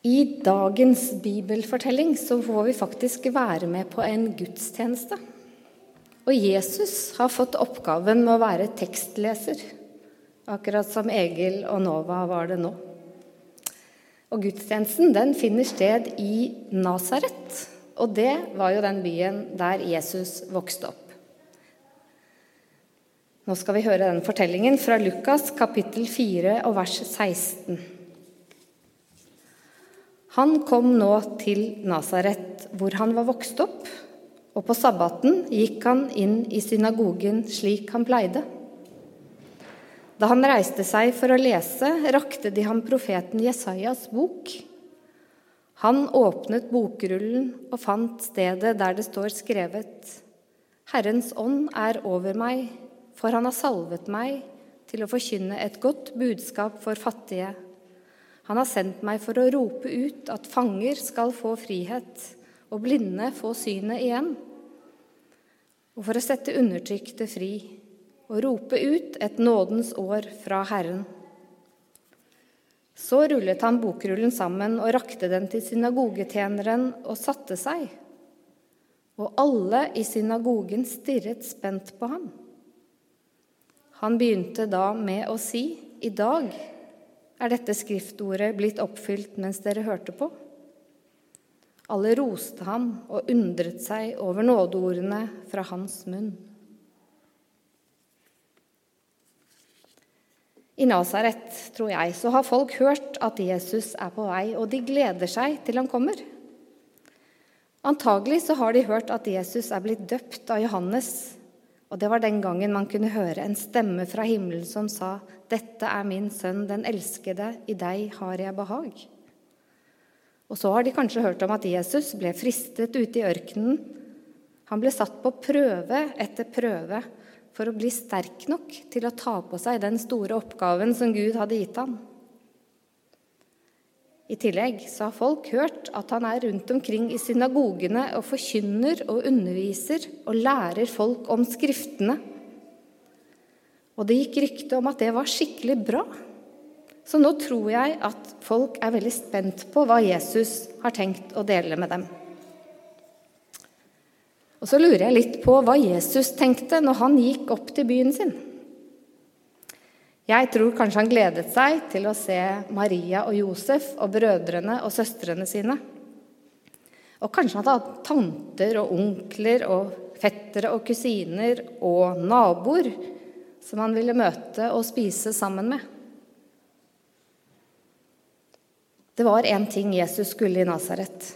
I dagens bibelfortelling så får vi faktisk være med på en gudstjeneste. Og Jesus har fått oppgaven med å være tekstleser, akkurat som Egil og Nova var det nå. Og gudstjenesten den finner sted i Nasaret, og det var jo den byen der Jesus vokste opp. Nå skal vi høre den fortellingen fra Lukas kapittel 4 og vers 16. Han kom nå til Nasaret, hvor han var vokst opp, og på sabbaten gikk han inn i synagogen slik han pleide. Da han reiste seg for å lese, rakte de ham profeten Jesajas bok. Han åpnet bokrullen og fant stedet der det står skrevet:" Herrens ånd er over meg, for han har salvet meg til å forkynne et godt budskap for fattige. Han har sendt meg for å rope ut at fanger skal få frihet, og blinde få synet igjen, og for å sette undertrykte fri, og rope ut et nådens år fra Herren. Så rullet han bokrullen sammen og rakte den til synagogetjeneren og satte seg. Og alle i synagogen stirret spent på ham. Han begynte da med å si, I dag er dette skriftordet blitt oppfylt mens dere hørte på? Alle roste ham og undret seg over nådeordene fra hans munn. I Nasaret, tror jeg, så har folk hørt at Jesus er på vei, og de gleder seg til han kommer. Antagelig så har de hørt at Jesus er blitt døpt av Johannes, og det var den gangen man kunne høre en stemme fra himmelen som sa, 'Dette er min sønn, den elskede, i deg har jeg behag'. Og så har de kanskje hørt om at Jesus ble fristet ute i ørkenen. Han ble satt på prøve etter prøve for å bli sterk nok til å ta på seg den store oppgaven som Gud hadde gitt ham. I tillegg så har folk hørt at han er rundt omkring i synagogene og forkynner og underviser og lærer folk om Skriftene. Og det gikk rykte om at det var skikkelig bra. Så nå tror jeg at folk er veldig spent på hva Jesus har tenkt å dele med dem. Og så lurer jeg litt på hva Jesus tenkte når han gikk opp til byen sin. Jeg tror kanskje han gledet seg til å se Maria og Josef og brødrene og søstrene sine. Og kanskje han hadde tanter og onkler og fettere og kusiner og naboer som han ville møte og spise sammen med. Det var én ting Jesus skulle i Nasaret.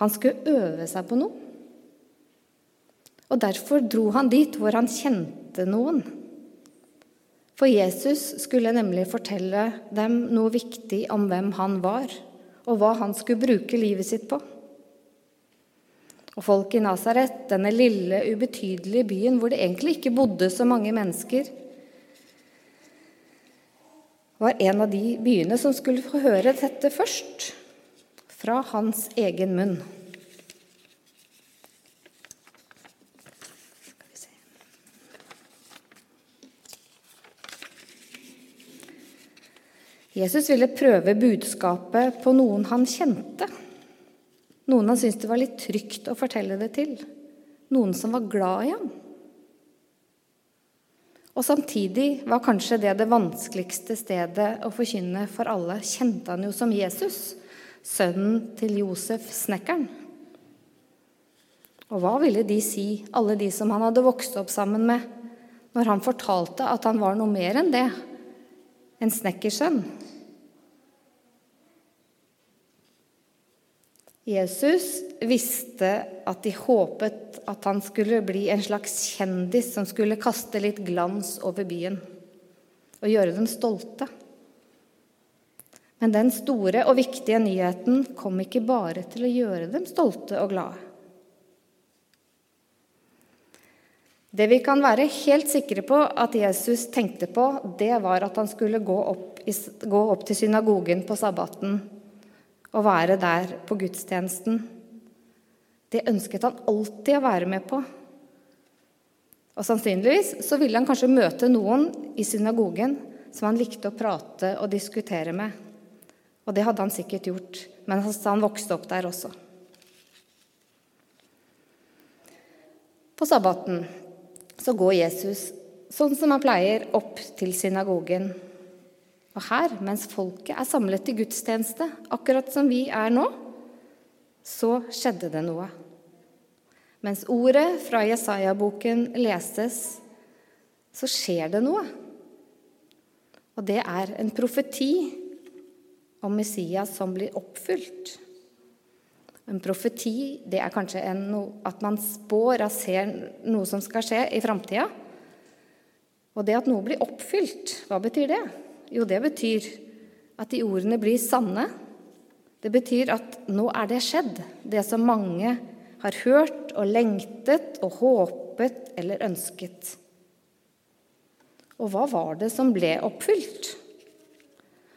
Han skulle øve seg på noe. Og derfor dro han dit hvor han kjente noen. For Jesus skulle nemlig fortelle dem noe viktig om hvem han var, og hva han skulle bruke livet sitt på. Og folk i Nasaret, denne lille, ubetydelige byen hvor det egentlig ikke bodde så mange mennesker, var en av de byene som skulle få høre dette først, fra hans egen munn. Jesus ville prøve budskapet på noen han kjente. Noen han syntes det var litt trygt å fortelle det til. Noen som var glad i ham. Og samtidig var kanskje det det vanskeligste stedet å forkynne for alle. Kjente han jo som Jesus, sønnen til Josef, snekkeren. Og hva ville de si, alle de som han hadde vokst opp sammen med, når han fortalte at han var noe mer enn det, en snekkersønn? Jesus visste at de håpet at han skulle bli en slags kjendis som skulle kaste litt glans over byen og gjøre dem stolte. Men den store og viktige nyheten kom ikke bare til å gjøre dem stolte og glade. Det vi kan være helt sikre på at Jesus tenkte på, det var at han skulle gå opp, gå opp til synagogen på sabbaten og være der på gudstjenesten. Det ønsket han alltid å være med på. Og Sannsynligvis så ville han kanskje møte noen i synagogen som han likte å prate og diskutere med. Og det hadde han sikkert gjort mens han vokste opp der også. På sabbaten så går Jesus sånn som han pleier, opp til synagogen. Og her, mens folket er samlet til gudstjeneste, akkurat som vi er nå, så skjedde det noe. Mens ordet fra Jesaja-boken leses, så skjer det noe. Og det er en profeti om Messias som blir oppfylt. En profeti det er kanskje en, at man spår og ser noe som skal skje i framtida. Og det at noe blir oppfylt, hva betyr det? Jo, det betyr at de ordene blir sanne. Det betyr at nå er det skjedd, det som mange har hørt og lengtet og håpet eller ønsket. Og hva var det som ble oppfylt?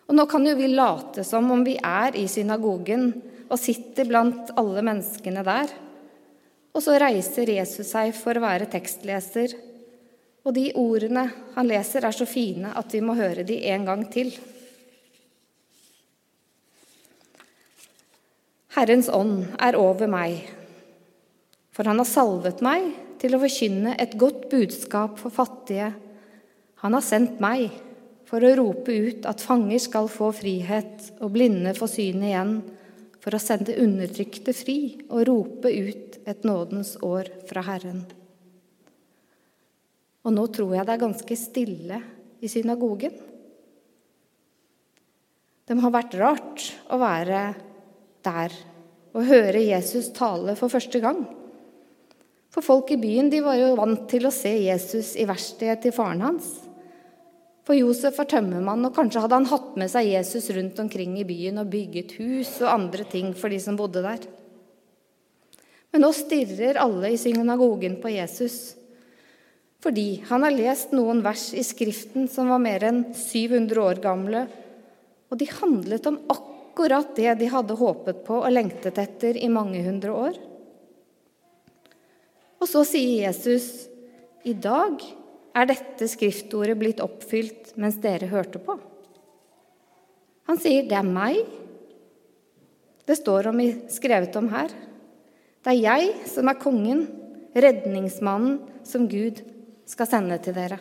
Og nå kan jo vi late som om vi er i synagogen og sitter blant alle menneskene der. Og så reiser Jesus seg for å være tekstleser. Og de ordene han leser, er så fine at vi må høre de en gang til. Herrens ånd er over meg, for han har salvet meg til å forkynne et godt budskap for fattige. Han har sendt meg for å rope ut at fanger skal få frihet og blinde få syn igjen, for å sende undertrykte fri og rope ut et nådens år fra Herren. Og nå tror jeg det er ganske stille i synagogen. Det må ha vært rart å være der og høre Jesus tale for første gang. For folk i byen var jo vant til å se Jesus i verkstedet til faren hans. For Josef var tømmermann, og kanskje hadde han hatt med seg Jesus rundt omkring i byen og bygget hus og andre ting for de som bodde der. Men nå stirrer alle i synagogen på Jesus fordi han har lest noen vers i Skriften som var mer enn 700 år gamle, og de handlet om akkurat det de hadde håpet på og lengtet etter i mange hundre år. Og så sier Jesus, i dag er dette skriftordet blitt oppfylt mens dere hørte på? Han sier, 'Det er meg'. Det står om, skrevet om her. Det er jeg som er kongen, redningsmannen som Gud skal sende til dere.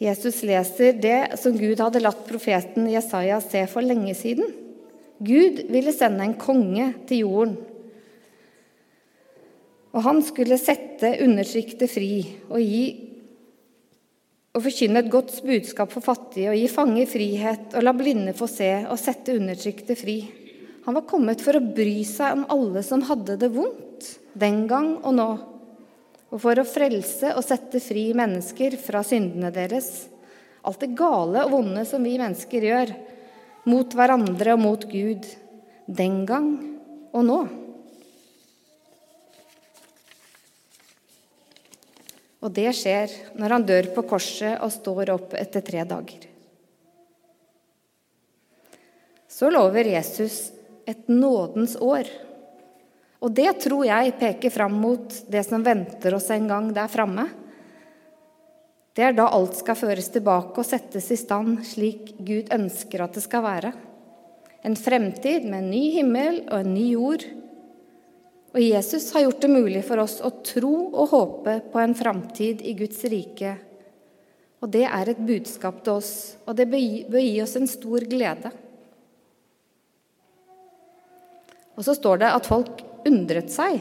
Jesus leser det som Gud hadde latt profeten Jesaja se for lenge siden. Gud ville sende en konge til jorden og han skulle sette undertrykte fri og gi og forkynne et godt budskap for fattige og gi fanger frihet og la blinde få se og sette undertrykte fri. Han var kommet for å bry seg om alle som hadde det vondt, den gang og nå, og for å frelse og sette fri mennesker fra syndene deres. Alt det gale og vonde som vi mennesker gjør, mot hverandre og mot Gud, den gang og nå. Og det skjer når han dør på korset og står opp etter tre dager. Så lover Jesus et nådens år. Og det tror jeg peker fram mot det som venter oss en gang der framme. Det er da alt skal føres tilbake og settes i stand slik Gud ønsker at det skal være. En fremtid med en ny himmel og en ny jord og Jesus har gjort det mulig for oss å tro og håpe på en framtid i Guds rike. Og det er et budskap til oss, og det bør gi oss en stor glede. Og så står det at folk undret seg.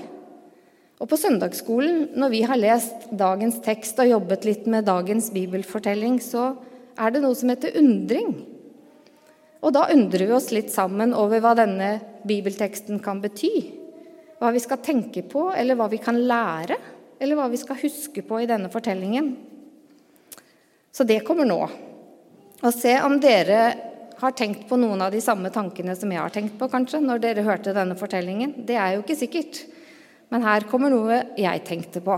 Og på søndagsskolen, når vi har lest dagens tekst og jobbet litt med dagens bibelfortelling, så er det noe som heter undring. Og da undrer vi oss litt sammen over hva denne bibelteksten kan bety hva vi skal tenke på, eller hva vi kan lære, eller hva vi skal huske på i denne fortellingen. Så det kommer nå. Og se om dere har tenkt på noen av de samme tankene som jeg har tenkt på, kanskje, når dere hørte denne fortellingen. Det er jo ikke sikkert. Men her kommer noe jeg tenkte på.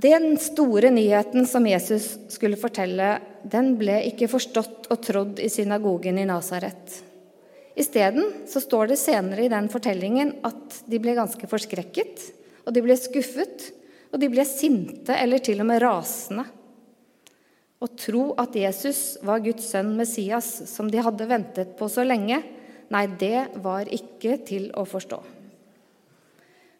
Den store nyheten som Jesus skulle fortelle, den ble ikke forstått og trodd i synagogen i Nasaret. Isteden står det senere i den fortellingen at de ble ganske forskrekket, og de ble skuffet, og de ble sinte eller til og med rasende. Å tro at Jesus var Guds sønn Messias, som de hadde ventet på så lenge, nei, det var ikke til å forstå.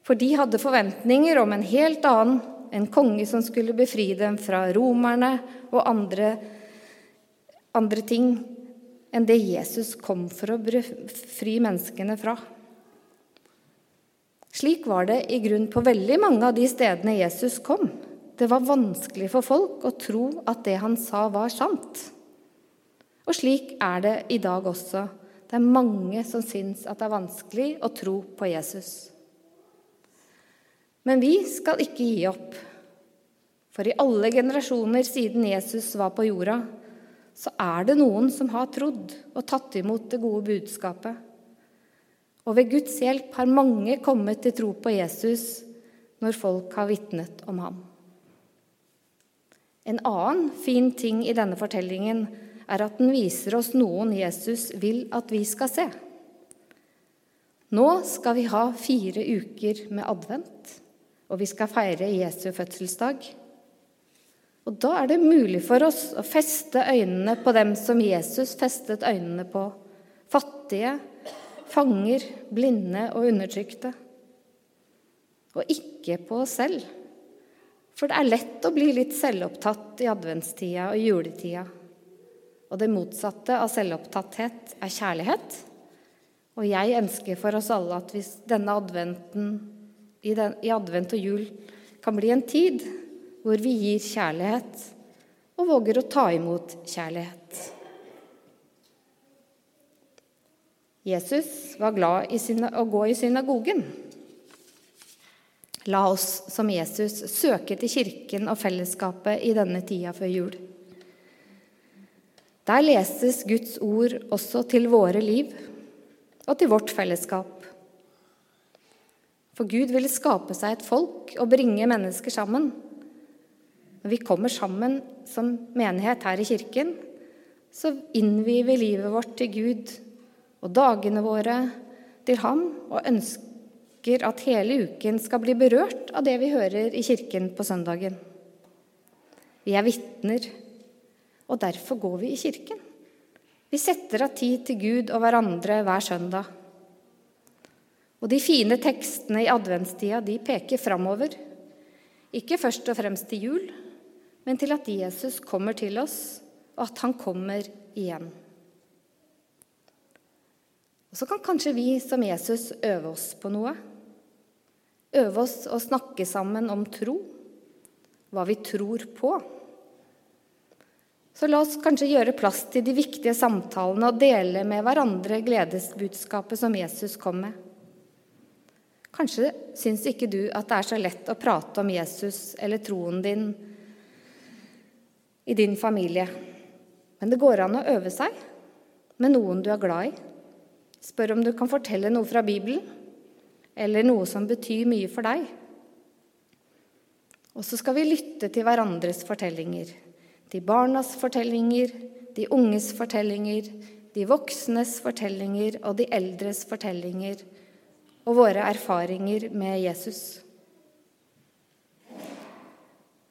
For de hadde forventninger om en helt annen, en konge som skulle befri dem fra romerne og andre, andre ting enn det Jesus kom for å fri menneskene fra. Slik var det i grunn på veldig mange av de stedene Jesus kom. Det var vanskelig for folk å tro at det han sa, var sant. Og slik er det i dag også. Det er mange som syns at det er vanskelig å tro på Jesus. Men vi skal ikke gi opp. For i alle generasjoner siden Jesus var på jorda, så er det noen som har trodd og tatt imot det gode budskapet. Og ved Guds hjelp har mange kommet til tro på Jesus når folk har vitnet om ham. En annen fin ting i denne fortellingen er at den viser oss noen Jesus vil at vi skal se. Nå skal vi ha fire uker med advent, og vi skal feire Jesu fødselsdag. Og da er det mulig for oss å feste øynene på dem som Jesus festet øynene på. Fattige, fanger, blinde og undertrykte. Og ikke på oss selv. For det er lett å bli litt selvopptatt i adventstida og juletida. Og det motsatte av selvopptatthet er kjærlighet. Og jeg ønsker for oss alle at hvis denne adventen, i, den, i advent og jul kan bli en tid hvor vi gir kjærlighet og våger å ta imot kjærlighet. Jesus var glad i å gå i synagogen. La oss som Jesus søke til kirken og fellesskapet i denne tida før jul. Der leses Guds ord også til våre liv og til vårt fellesskap. For Gud ville skape seg et folk og bringe mennesker sammen. Når vi kommer sammen som menighet her i kirken, så innvier vi livet vårt til Gud og dagene våre til Ham og ønsker at hele uken skal bli berørt av det vi hører i kirken på søndagen. Vi er vitner, og derfor går vi i kirken. Vi setter av tid til Gud og hverandre hver søndag. Og de fine tekstene i adventstida de peker framover. Ikke først og fremst til jul, men til at Jesus kommer til oss, og at han kommer igjen. Og så kan kanskje vi som Jesus øve oss på noe. Øve oss å snakke sammen om tro, hva vi tror på. Så la oss kanskje gjøre plass til de viktige samtalene og dele med hverandre gledesbudskapet som Jesus kom med. Kanskje syns ikke du at det er så lett å prate om Jesus eller troen din i din familie. Men det går an å øve seg med noen du er glad i. Spør om du kan fortelle noe fra Bibelen eller noe som betyr mye for deg. Og så skal vi lytte til hverandres fortellinger. Til barnas fortellinger, de unges fortellinger, de voksnes fortellinger og de eldres fortellinger. Og våre erfaringer med Jesus.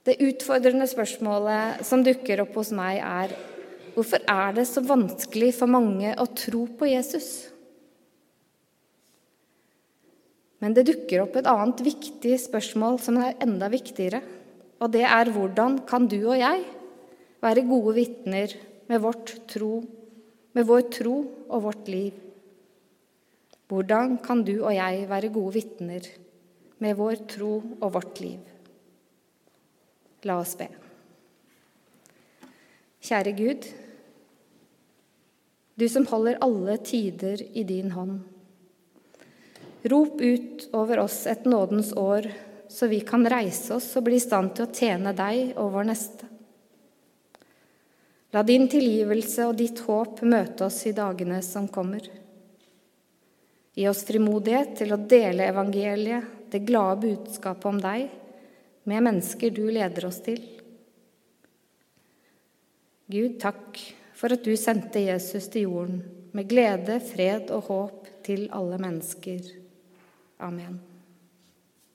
Det utfordrende spørsmålet som dukker opp hos meg, er hvorfor er det så vanskelig for mange å tro på Jesus? Men det dukker opp et annet viktig spørsmål som er enda viktigere. Og det er hvordan kan du og jeg være gode vitner med, med vår tro og vårt liv? Hvordan kan du og jeg være gode vitner med vår tro og vårt liv? La oss be. Kjære Gud, du som holder alle tider i din hånd. Rop ut over oss et nådens år, så vi kan reise oss og bli i stand til å tjene deg og vår neste. La din tilgivelse og ditt håp møte oss i dagene som kommer. Gi oss frimodighet til å dele evangeliet, det glade budskapet om deg, med mennesker du leder oss til. Gud, takk for at du sendte Jesus til jorden med glede, fred og håp til alle mennesker. Amen.